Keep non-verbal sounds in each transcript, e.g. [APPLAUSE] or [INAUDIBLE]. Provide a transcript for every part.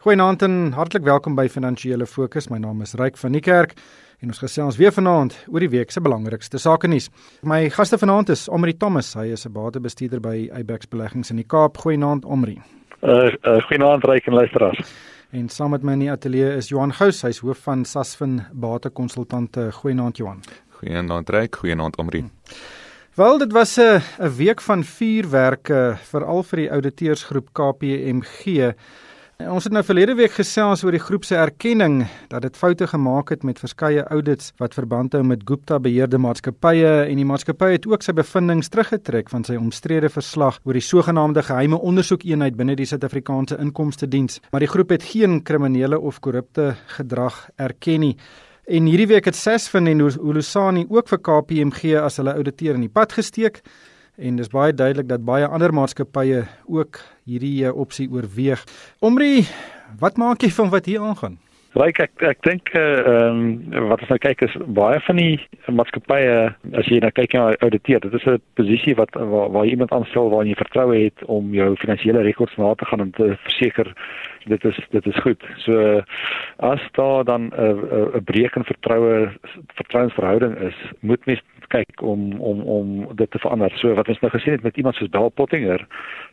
Goeienaand en hartlik welkom by Finansiële Fokus. My naam is Ryk van die Kerk en ons gesels weer vanaand oor die week se belangrikste sake nuus. My gaste vanaand is Omri Thomas. Hy is 'n batebestuurder by Abex Beleggings in die Kaap. Goeienaand Omri. Uh, uh goeienaand Ryk en luisteraars. En saam met my in die ateljee is Johan Gous, hy's hoof van Sasfin Batekonsultante. Goeienaand Johan. Goeienaand Ryk, goeienaand Omri. Hm. Wel, dit was 'n 'n week van vuurwerke veral vir die ouditeursgroep KPMG. Ons het nou verlede week gesels oor die groep se erkenning dat dit foute gemaak het met verskeie audits wat verband hou met Gupta beheerde maatskappye en die maatskappy het ook sy bevindinge teruggetrek van sy omstrede verslag oor die sogenaamde geheime ondersoekeenheid binne die Suid-Afrikaanse Inkomste Diens. Maar die groep het geen kriminele of korrupte gedrag erken nie. En hierdie week het Sasfin en Ulusani ook vir KPMG as hulle ouditeur in die pad gesteek en dis baie duidelik dat baie ander maatskappye ook hierdie eh, opsie oorweeg. Omri, wat maak jy van wat hier aangaan? Ryk ek ek dink eh, ehm uh, um, wat ons nou kyk is baie van die maatskappye as jy nou kyk na auditeer, dit is 'n posisie wat waar, waar iemand aanstel waar jy vertroue het om jou finansiële rekords na te gaan en te verseker dit is dit is goed. So as daar dan 'n uh, 'n uh, breek in vertroue vertrouensverhouding is, moet mens kyk om om om dit te verander. So wat ons nou gesien het met iemand soos Bell Pottinger,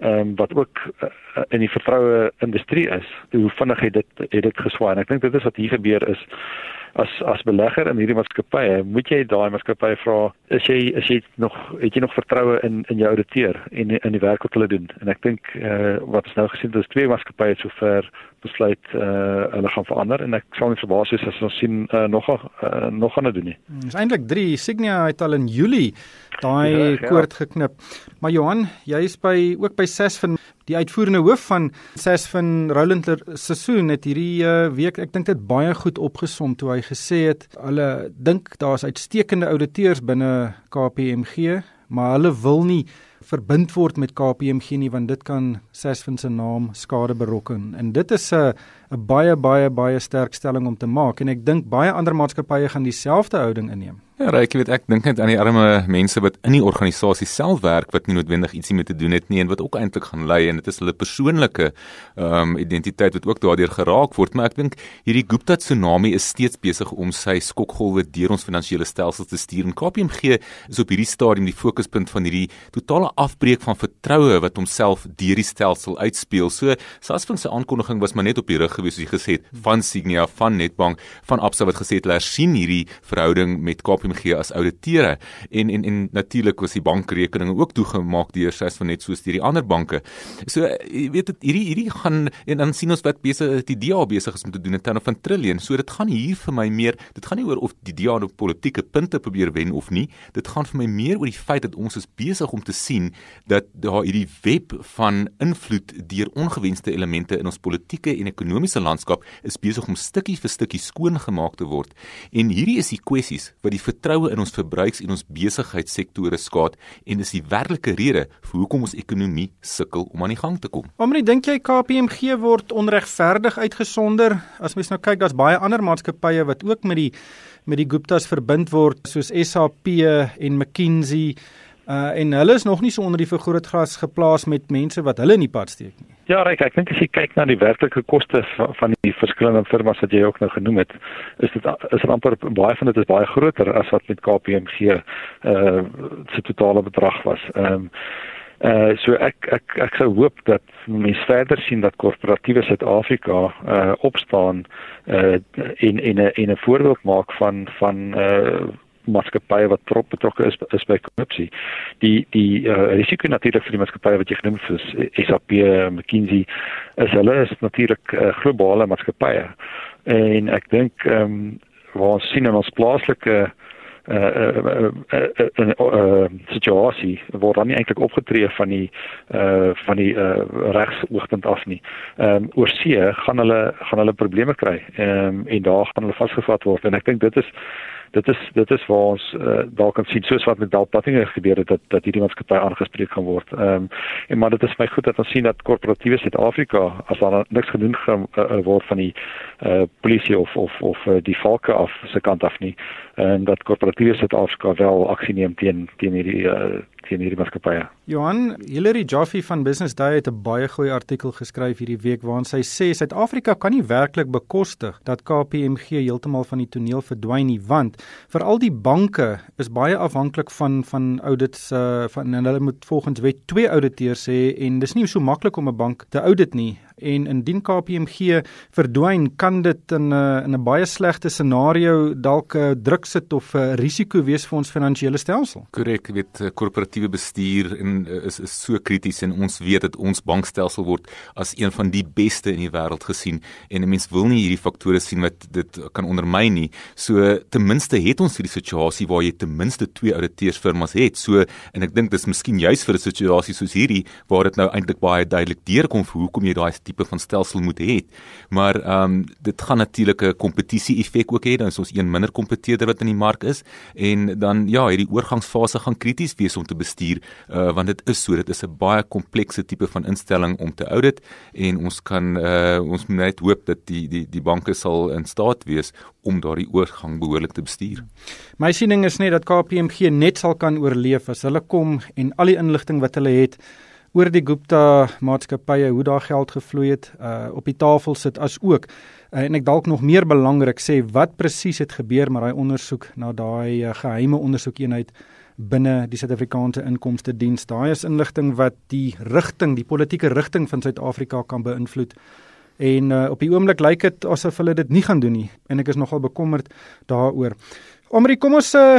ehm um, wat ook uh, in die vertroue industrie is, hoe vinnig hy dit het dit geswaai. En ek dink dit is wat hier gebeur is as as belegger in hierdie maatskappye, moet jy daai maatskappye vra, is jy is jy nog het jy nog vertroue in in jou ouditeur en in die werk wat hulle doen? En ek dink eh uh, wat ons nou gesien het, is twee maatskappye sover besluit eh uh, hulle gaan verander en ek sal nie verbaas wees as ons sien uh, nog uh, nog gaan doen nie. Dis eintlik 3 Signia het al in Julie daai ja, ja. koord geknip. Maar Johan, jy is by ook by Sasfin Die uitvoerende hoof van Sasfin Roland Sassoon het hierdie uh, week ek dink dit baie goed opgesom toe hy gesê het hulle dink daar's uitstekende ouditeurs binne KPMG, maar hulle wil nie verbind word met KPMG nie want dit kan Sasfin se naam skade berokken en dit is 'n 'n baie baie baie sterk stelling om te maak en ek dink baie ander maatskappye gaan dieselfde houding inneem. Ja, ek weet ek dink net aan die arme mense wat in die organisasie self werk wat nie noodwendig ietsie mee te doen het nie en wat ook eintlik gaan lei en dit is hulle persoonlike ehm um, identiteit wat ook daardeur geraak word, maar ek dink hierdie Gupta tsunami is steeds besig om sy skokgolwe deur ons finansiële stelsel te stuur. En KPMG is op hierdie stadium die fokuspunt van hierdie totale afbreek van vertroue wat homself deur die stelsel uitspeel. So Sasfin se aankondiging was maar net op die rug gewees soos jy gesê het van Signia, van Netbank, van Absa wat gesê het hulle sien hierdie verhouding met KPMG KPMG as ouditeure en en en natuurlik was die bankrekeninge ook toegemaak deur ses van net soos deur die ander banke. So jy weet dit hierdie hierdie gaan en dan sien ons wat besig die DA besig is om te doen in terme van trillion. So dit gaan hier vir my meer dit gaan nie oor of die DA op politieke punte probeer wen of nie. Dit gaan vir my meer oor die feit dat ons is besig om te sien dat daar hierdie web van invloed deur ongewenste elemente in ons politieke en ekonomiese landskap is besig om stukkie vir stukkie skoon gemaak te word. En hierdie is die kwessies wat die vertroue in ons verbruiks- en ons besigheidssektore skaad en dis die werklike rede vir hoekom ons ekonomie sukkel om aan die gang te kom. Omre, dink jy KPMG word onregverdig uitgesonder? As mens nou kyk, daar's baie ander maatskappye wat ook met die met die Guptas verbind word soos SAP en McKinsey. Uh en hulle is nog nie so onder die vergrootglas geplaas met mense wat hulle in die pad steek nie. Ja, Ryk, ek dink as jy kyk na die werklike koste van die verskillende firmas wat jy ook nou genoem het, is dit is amper baie van dit is baie groter as wat met KPMG uh se totale bedrag was. Ehm um, Uh so ek ek ek sou hoop dat mense verder sien dat korporatiewe Suid-Afrika uh opstaan uh in in 'n in 'n voorbeeld maak van van uh maatskappye wat trop betrokke is is by korrupsie. Die die uh, risiko natuurlik vir die maatskappye wat jy genoem het is SAP, McKinsey, is hulle is natuurlik uh, globale maatskappye. En ek dink ehm um, waar ons sien in ons plaaslike uh uh uh, uh, uh situasie word dan nie eintlik opgetree van die uh van die uh regsoogpunt af nie. Ehm um, oor see gaan hulle gaan hulle probleme kry. Ehm um, en daar gaan hulle vasgevat word en ek dink dit is dit is dit is waar ons uh, dalk kan sien soos wat met Dalpatting gebeur het dat dat hierdie maatskappy aangespreek gaan word. Ehm um, en maar dit is my goed dat ons sien dat korporatiewe Suid-Afrika as daar niks gedoen gaan uh, word van die uh, polisie of of of uh, die volke af se kant af nie. en dat korporatiewe Suid-Afrika wel aksie neem teen teen hierdie uh, teen hierdie maatskappye. Johan Hilary Jaffe van Business Day het 'n baie goeie artikel geskryf hierdie week waarin sy sê Suid-Afrika kan nie werklik bekostig dat KPMG heeltemal van die toneel verdwyn nie want veral die banke is baie afhanklik van van audits uh, van hulle moet volgens wet twee auditeurs hê en dis nie so maklik om 'n bank te audit nie en indien KPMG verdwyn kan dit in 'n uh, in 'n baie slegte scenario dalk 'n uh, druk sit of 'n uh, risiko wees vir ons finansiële stelsel. Korrek, ek weet korporatiewe bestuur en uh, is is so krities en ons weet dat ons bankstelsel word as een van die beste in die wêreld gesien en 'n mens wil nie hierdie faktore sien wat dit kan ondermyn nie. So ten minste het ons hierdie situasie waar jy ten minste twee ouditeursfirmas het. So en ek dink dis miskien juis vir 'n situasie soos hierdie waar dit nou eintlik baie duidelik deurkom hoekom jy daai tipe van stelsel moet hê. Maar ehm um, dit gaan natuurlik 'n kompetisie effek ook hê, dan is ons een minder kompeteerder wat in die mark is en dan ja, hierdie oorgangsfase gaan krities wees om te bestuur uh, want dit is so, dit is 'n baie komplekse tipe van instelling om te audit en ons kan uh, ons moet net hoop dat die die die banke sal in staat wees om daardie oorgang behoorlik te bestuur. My siening is net dat KPMG net sal kan oorleef as hulle kom en al die inligting wat hulle het oor die Gupta maatskappye hoe daar geld gevloei het uh, op die tafel sit as ook uh, en ek dalk nog meer belangrik sê wat presies het gebeur met daai ondersoek na daai uh, geheime ondersoekeenheid binne die Suid-Afrikaanse Inkomste Diens daai is inligting wat die rigting die politieke rigting van Suid-Afrika kan beïnvloed. En uh, op die oomblik lyk dit asof hulle dit nie gaan doen nie en ek is nogal bekommerd daaroor Omri, kom ons uh,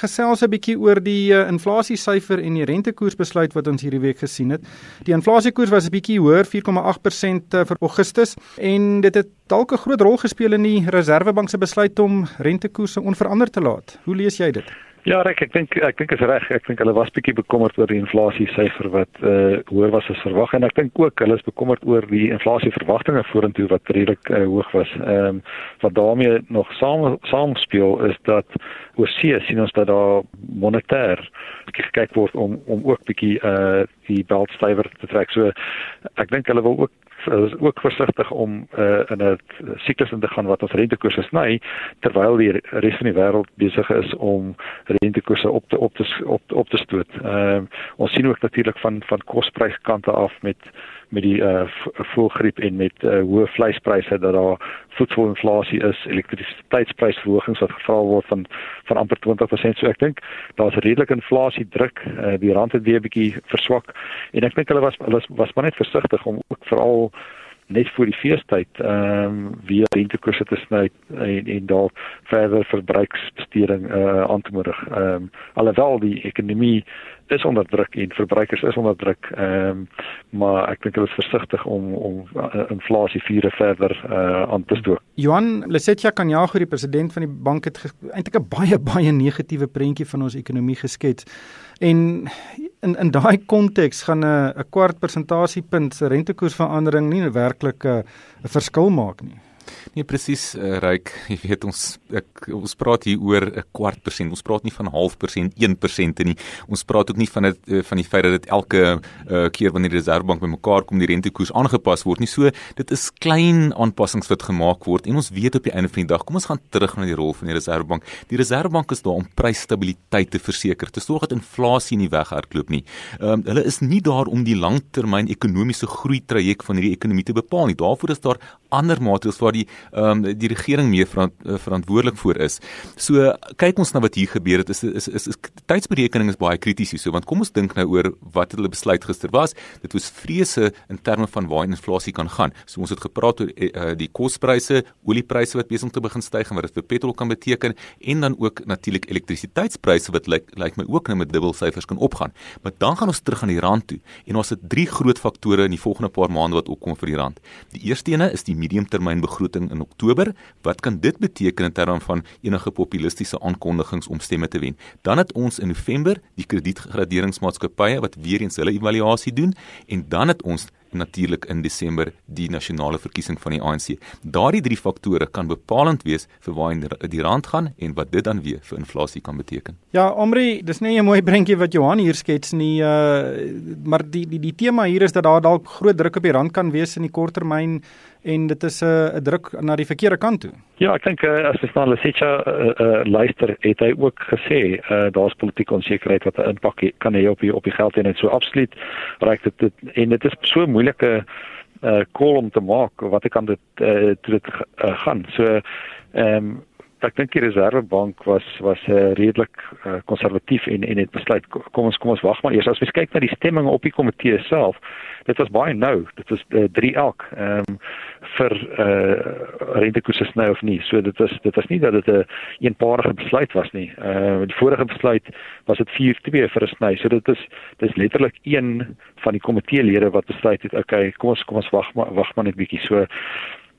gesels 'n bietjie oor die uh, inflasiesyfer en die rentekoersbesluit wat ons hierdie week gesien het. Die inflasiekoers was 'n bietjie hoër, 4,8% uh, vir Augustus en dit het dalk 'n groot rol gespeel in die Reserwebank se besluit om rentekoerse onveranderd te laat. Hoe lees jy dit? Ja, ek ek dink ek dink is reg. Ek dink hulle was bietjie bekommerd oor die inflasie syfer wat uh hoër was as verwag en ek dink ook hulle is bekommerd oor die inflasie verwagtinge vorentoe wat redelik uh, hoog was. Ehm um, wat daarmee nog saam saamspeel is dat see sien ons dat daar monetêr gekyk word om om ook bietjie uh die belt stywer te trek. So ek dink hulle wil ook is ook versigtig om uh, in 'n siklus in te gaan wat ons rentekoerse sny terwyl die res van die wêreld besig is om rentekoerse op te op te op, op te stoot. Ehm uh, ons sien ook natuurlik van van kospryskante af met met die uh voelgriep en met uh hoë vleispryse dat daar voedselinflasie is, elektrisiteitsprysverhogings wat gevra word van van amper 20%. So ek dink daar's redelik inflasie druk. Uh die rand het weer 'n bietjie verswak en ek dink hulle was hulle was maar net versigtig om ook veral net voor die feestyd ehm um, weer rentekoerse te sny en en daar verder verbruiksbesteding uh aan te moedig. Ehm um, alhoewel die ekonomie is onder druk en verbruikers is onder druk. Ehm um, maar ek dink hulle is versigtig om om uh, inflasie vure verder uh, aan te stook. Johan Lesetja Kanyago, die president van die bank het eintlik 'n baie [LAUGHS] baie negatiewe prentjie van ons ekonomie geskets. En in in daai konteks gaan 'n 'n kwart persentasiepunt se rentekoersverandering nie werklik 'n verskil maak nie. Nee presies, uh, Ryk, [LAUGHS] jy weet ons ek, ons praat hier oor 'n kwart persent. Ons praat nie van half persent, 1% nie. Ons praat ook nie van dit uh, van die feit dat dit elke uh, keer wanneer die Reserwebank bymekaar kom die rentekoers aangepas word nie. So dit is klein aanpassings wat gemaak word en ons weet op die einde van die dag, kom ons gaan terug na die rol van die Reserwebank. Die Reserwebank is daar om prysstabiliteit te verseker, te sorg dat inflasie nie weghardloop nie. Um, hulle is nie daar om die langtermyn ekonomiese groei traject van hierdie ekonomie te bepaal nie. Daarvoor is daar ander maatreëls waar die ehm um, die regering meer verant, uh, verantwoordelik voor is. So kyk ons na wat hier gebeur het is is is, is tydsberekening is baie krities hier so want kom ons dink nou oor wat hulle besluit gister was. Dit was vrese in terme van waar inflasie kan gaan. So ons het gepraat oor uh, die kospryse, oliepryse wat besig om te begin styg en wat dit vir petrol kan beteken en dan ook natuurlik elektrisiteitspryse wat lyk lyk my ook nou met dubbel syfers kan opgaan. Maar dan gaan ons terug aan die rand toe en ons het drie groot faktore in die volgende paar maande wat opkom vir die rand. Die eerste ene is die mediumtermynbegroting in Oktober. Wat kan dit beteken in terme van enige populistiese aankondigings om stemme te wen? Dan het ons in November die kredietgraderingsmaatskappye wat weer eens hulle evaluasie doen en dan het ons natuurlik in Desember die nasionale verkiesing van die ANC. Daardie drie faktore kan bepalend wees vir waar die rand gaan en wat dit dan weer vir inflasie kan beteken. Ja, Omri, dis nie 'n mooi prentjie wat Johan hier skets nie, uh maar die die die tema hier is dat daar dalk groot druk op die rand kan wees in die korttermyn en dit is 'n uh, druk na die verkeerde kant toe. Ja, ek dink uh, as jy na Lesitja uh, uh, luister, het hy ook gesê uh, daar's politieke onsekerheid wat 'n impak kan hê op die op die geld en dit so absoluut reik dit, dit en dit is so moeilike uh call om te maak wat ek kan dit uh, dit uh, gaan. So ehm um, ek dink die Reservebank was was uh, redelik konservatief uh, en en het besluit kom ons kom ons wag maar eers. As ons kyk na die stemming op die komitee self dit was baie nou. Dit was uh, 3 elk ehm um, vir uh, rentekoerse sny of nie. So dit was dit was nie dat dit 'n een eenparige besluit was nie. Uh, die vorige besluit was dit 4-2 vir 'n sny. So dit is dis letterlik een van die komiteelede wat besluit het okay kom ons kom ons wag maar wag maar net bietjie. So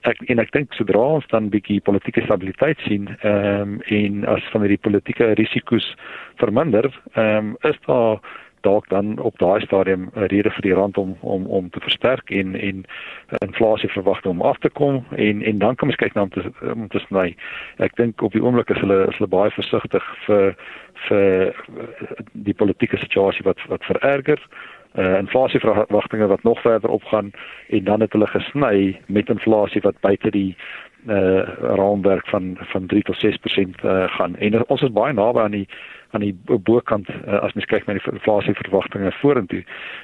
ek en ek dink sodra ons dan bietjie politieke stabiliteit sien ehm um, en as van die politieke risiko's verminder ehm um, is daar dalk dan op daai stadium 'n rede vir die rand om om om te versterk en en inflasie verwagting om af te kom en en dan kan ons kyk na om te om te sny. Ek dink op die oomblik is hulle is hulle baie versigtig vir vir die politieke situasie wat wat vererger uh, inflasieverwagtinge wat nog verder opgaan en dan het hulle gesny met inflasie wat buite die uh raamwerk van van 3 tot 6% uh, gaan. En ons is baie naby aan die aan die bokant uh, as mens kyk na die inflasie verwagtinge vorentoe.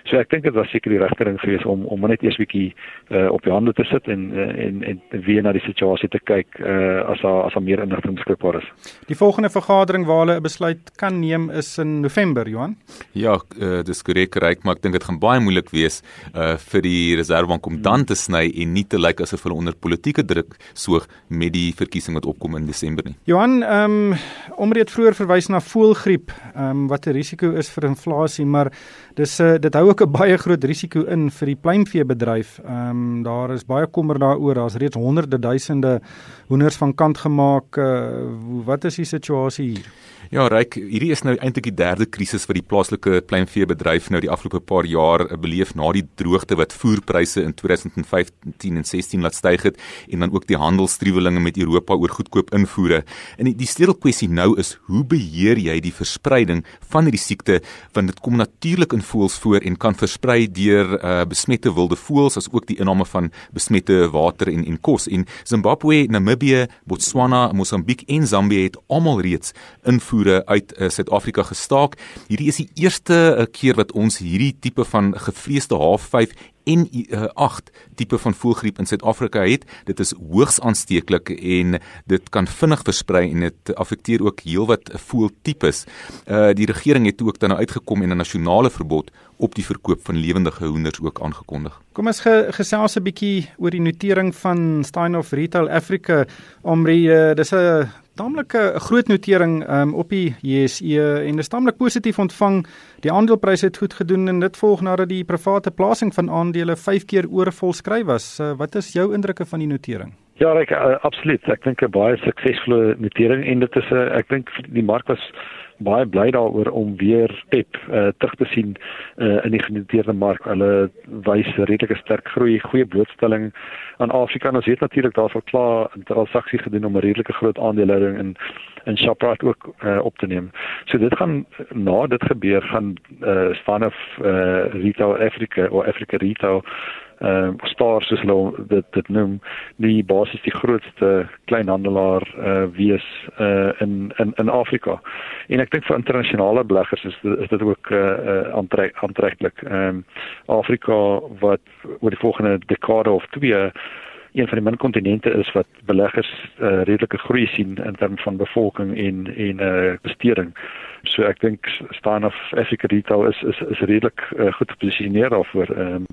So ek dink dit was seker die regte ding geweest om om net eers bietjie uh, op die hande te sit en uh, en en weer na die situasie te kyk uh, as daar as daar meer inligting beskikbaar is. Die volgende vergadering waar hulle 'n besluit kan neem is in November, Johan. Ja, uh, dis korrek, reik, maar ek dink dit gaan baie moeilik wees uh, vir die Reservebank om dan te sny en nie te lyk asof hulle onder politieke druk soog met die verkiesing wat opkom in Desember nie. Johan, ehm um, omreed vroeër verwys na voel voëlgriep, ehm um, wat 'n risiko is vir inflasie, maar dis uh, dit hou ook 'n baie groot risiko in vir die pluimveebedryf. Ehm um, daar is baie kommer daaroor. Daar's reeds honderde duisende hoenders van kant gemaak. Uh, wat is die situasie hier? Ja, Ryk, hierdie is nou eintlik die derde krisis wat die plaaslike pluimveebedryf nou die afgelope paar jaar beleef na die droogte wat voerpryse in 2015 en 16 laat styg het en dan ook die handelsstruwelinge met Europa oor goedkoop invoere. En die, die sleutelkwessie nou is hoe beheer jy die verspreiding van hierdie siekte want dit kom natuurlik in voëls voor en kan versprei deur uh, besmette wilde voëls as ook die inname van besmette water en en kos en Zimbabwe, Namibië, Botswana, Mosambiek en Zambië het almal reeds invoere uit uh, Suid-Afrika gestaak. Hierdie is die eerste uh, keer wat ons hierdie tipe van gevreesde H5 en uh, 8 tipe van voëlgriep in Suid-Afrika het. Dit is hoogs aansteeklik en dit kan vinnig versprei en dit affekteer ook heelwat voëltipes. Uh die regering het ook dan nou uitgekom en 'n nasionale verbod op die verkoop van lewendige hoenders ook aangekondig. Kom ons ge, gesels 'n bietjie oor die notering van Steinhoff Retail Africa. Omre uh, dis 'n taamlike groot notering um, op die JSE en dis taamlik positief ontvang. Die aandelepryse het goed gedoen en dit volg nadat die private plasing van aandele 5 keer oorvolskryf was. Uh, wat is jou indrukke van die notering? Ja, ek uh, absoluut. Ek dink 'n baie suksesvolle notering en dit is 'n uh, ek dink die mark was baie bly daaroor om weer PEP uh, terug te sien uh, in die genoteerde mark. Hulle wys redelike sterk groei, goeie blootstelling aan Afrika. Ons weet natuurlik daar's al klaar transaksie gedoen om 'n redelike groot aandelehouding in in Shoprite ook uh, op te neem. So dit gaan na dit gebeur gaan uh, span of uh, Retail Africa of Africa Retail uh, Star soos hulle dit dit noem die basies die grootste kleinhandelaar eh uh, wees eh uh, in in in Afrika. En ek dink vir internasionale beleggers is is dit ook eh uh, aantrek aantreklik. Ehm um, Afrika wat oor die volgende dekade of twee een van die min kontinente is wat beleggers uh, redelike groei sien in terme van bevolking en en uh, besteding. So ek dink staan of Africa Retail is is is redelik uh, goed geposisioneer daarvoor um,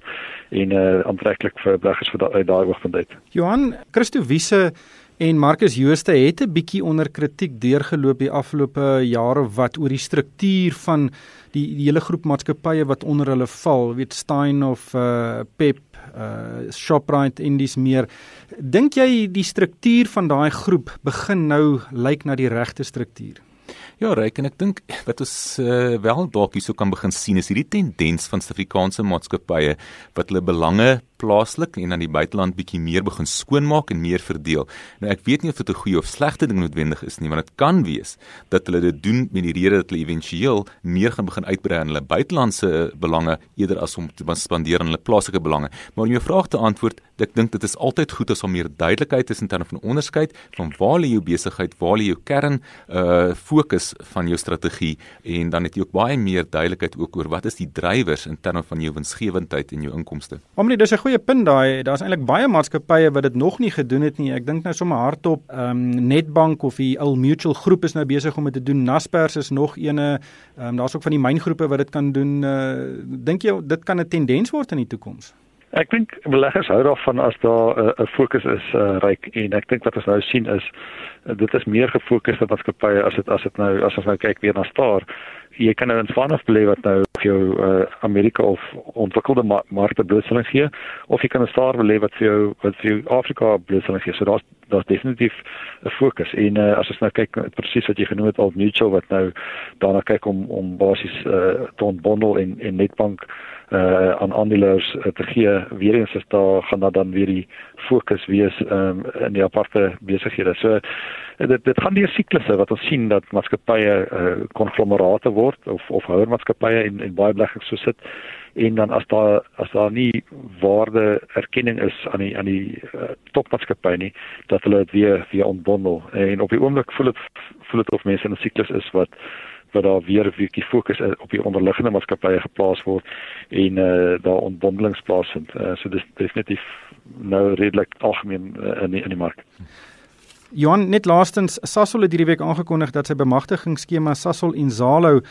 en uh, aantreklik vir beleggers vir daai oogpunt uit. Johan Christo Wiese en Marcus Jooste het 'n bietjie onder kritiek deurgeloop die afgelope jare wat oor die struktuur van die, die hele groep maatskappye wat onder hulle val, weet Stein of uh, Pep, uh, Shoprite en dis meer. Dink jy die struktuur van daai groep begin nou lyk na die regte struktuur? Ja, reik en ek dink wat ons uh, wel dalk hierso kan begin sien is hierdie tendens van Suid-Afrikaanse maatskappye wat hulle belange plaaslik en dan die buiteland bietjie meer begin skoonmaak en meer verdeel. Nou ek weet nie of dit 'n goeie of slegte ding noodwendig is nie, want dit kan wees dat hulle dit doen met die rede dat hulle éventueel meer gaan begin uitbrei aan hulle buitelandse belange eerder as om te spandeer aan hulle plaaslike belange. Maar om jou vraag te antwoord, ek dink dit is altyd goed as daar meer duidelikheid is in terme van onderskeid van waar lê jou besigheid, waar lê jou kern uh fokus van jou strategie en dan het jy ook baie meer duidelikheid ook oor wat is die drywers in terme van jou winsgewendheid en jou inkomste. Omnie, dis 'n goeie punt daai. Daar's eintlik baie maatskappye wat dit nog nie gedoen het nie. Ek dink nou sommer hardop, ehm um, Netbank of die Old Mutual groep is nou besig om dit te doen. Naspers is nog eene. Ehm um, daar's ook van die myngroepe wat dit kan doen. Uh dink jy dit kan 'n tendens word in die toekoms? Ek dink beleggers hou daarvan as daar 'n uh, fokus is uh, ryk en ek dink wat ons nou sien is uh, dit is meer gefokus op maatskappye as dit as dit nou as ons nou kyk weer na Star. Jy kan nou in Spanaf bly wat nou vir jou uh, Amerika of ontwikkelde ma markte blootstelling gee of jy kan 'n Star bly wat vir jou wat vir jou Afrika blootstelling gee. So daar's daar's definitief 'n fokus en uh, as ons nou kyk presies wat jy genoem het al Mutual wat nou daarna kyk om om basies uh, te ontbondel en en Netbank uh aan aandeelhouers uh, te gee. Weer eens is daar gaan daar dan weer die fokus wees um, in die aparte besighede. So dit dit gaan deur siklusse wat ons sien dat maatskappye uh, konglomerate word of of houer maatskappye en en baie beleggings so sit en dan as daar as daar nie waarde erkenning is aan die aan die uh, topmaatskappy nie dat hulle dit weer weer ontbondel en op die oomblik voel dit voel dit of mense in 'n siklus is wat wat daar weer 'n bietjie fokus op die onderliggende maatskappye geplaas word en eh uh, daar ontbondelings plaasvind. Uh, so dis definitief nou redelik algemeen uh, in die, in die mark. Johan net laastens Sasol het hierdie week aangekondig dat sy bemagtigingsskema Sasol Inzalo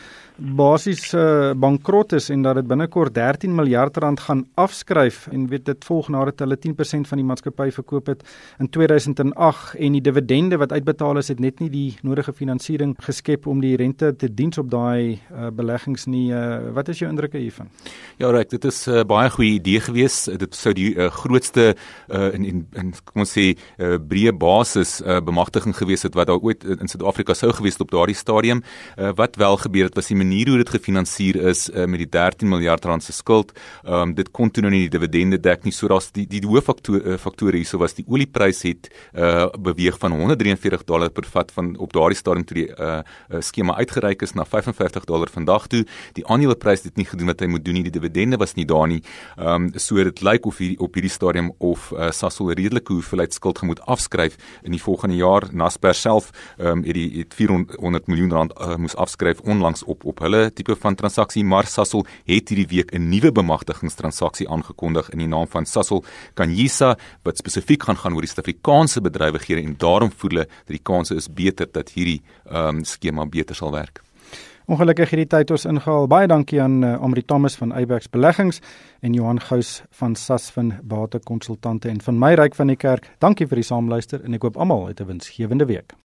basies uh, bankrot is en dat dit binnekort 13 miljard rand gaan afskryf. En weet dit volg nadat hulle 10% van die maatskappy verkoop het in 2008 en die dividende wat uitbetaal is het net nie die nodige finansiering geskep om die rente te diens op daai uh, beleggings nie. Uh, wat is jou indrukke hiervan? Ja reg dit is 'n uh, baie goeie idee gewees. Dit sou die uh, grootste uh, in in kom ons sê uh, breë basis uh, uh, bemagtiging gewees het wat daar ooit in Suid-Afrika sou gewees het op daardie stadium. Uh, wat wel gebeur het was die manier hoe dit gefinansier is uh, met die 13 miljard rand se skuld. Um, dit kon toe nou nie die dividende dek nie. So daar's die die hooffaktore uh, faktore hierso was die oliepryse het uh, beweeg van 143 dollar per vat van op daardie stadium toe die uh, skema uitgereik is na 55 dollar vandag toe. Die aandeleprys het nie gedoen wat hy moet doen nie. Die dividende was nie daar nie. Ehm um, so dit lyk of hier op hierdie stadium of uh, Sasol redelike hoeveelheid skuld gemoed afskryf in die volgende jaar Naspers self ehm um, het die het 400 miljoen rand uh, moes afskryf onlangs op op hulle tipe van transaksie maar Sasol het hierdie week 'n nuwe bemagtigingstransaksie aangekondig in die naam van Sasol Kanyisa wat spesifiek gaan gaan oor die Suid-Afrikaanse bedrywighede en daarom voel hulle dat die kanse is beter dat hierdie ehm um, skema beter sal werk. Ongelukkig het die tyd ons ingehaal. Baie dankie aan uh, Amri Thomas van Eyebax Beleggings en Johan Gous van Sasfin Bate Konsultante en van my ryk van die kerk. Dankie vir die saamluister en ek hoop almal het 'n winsgewende week.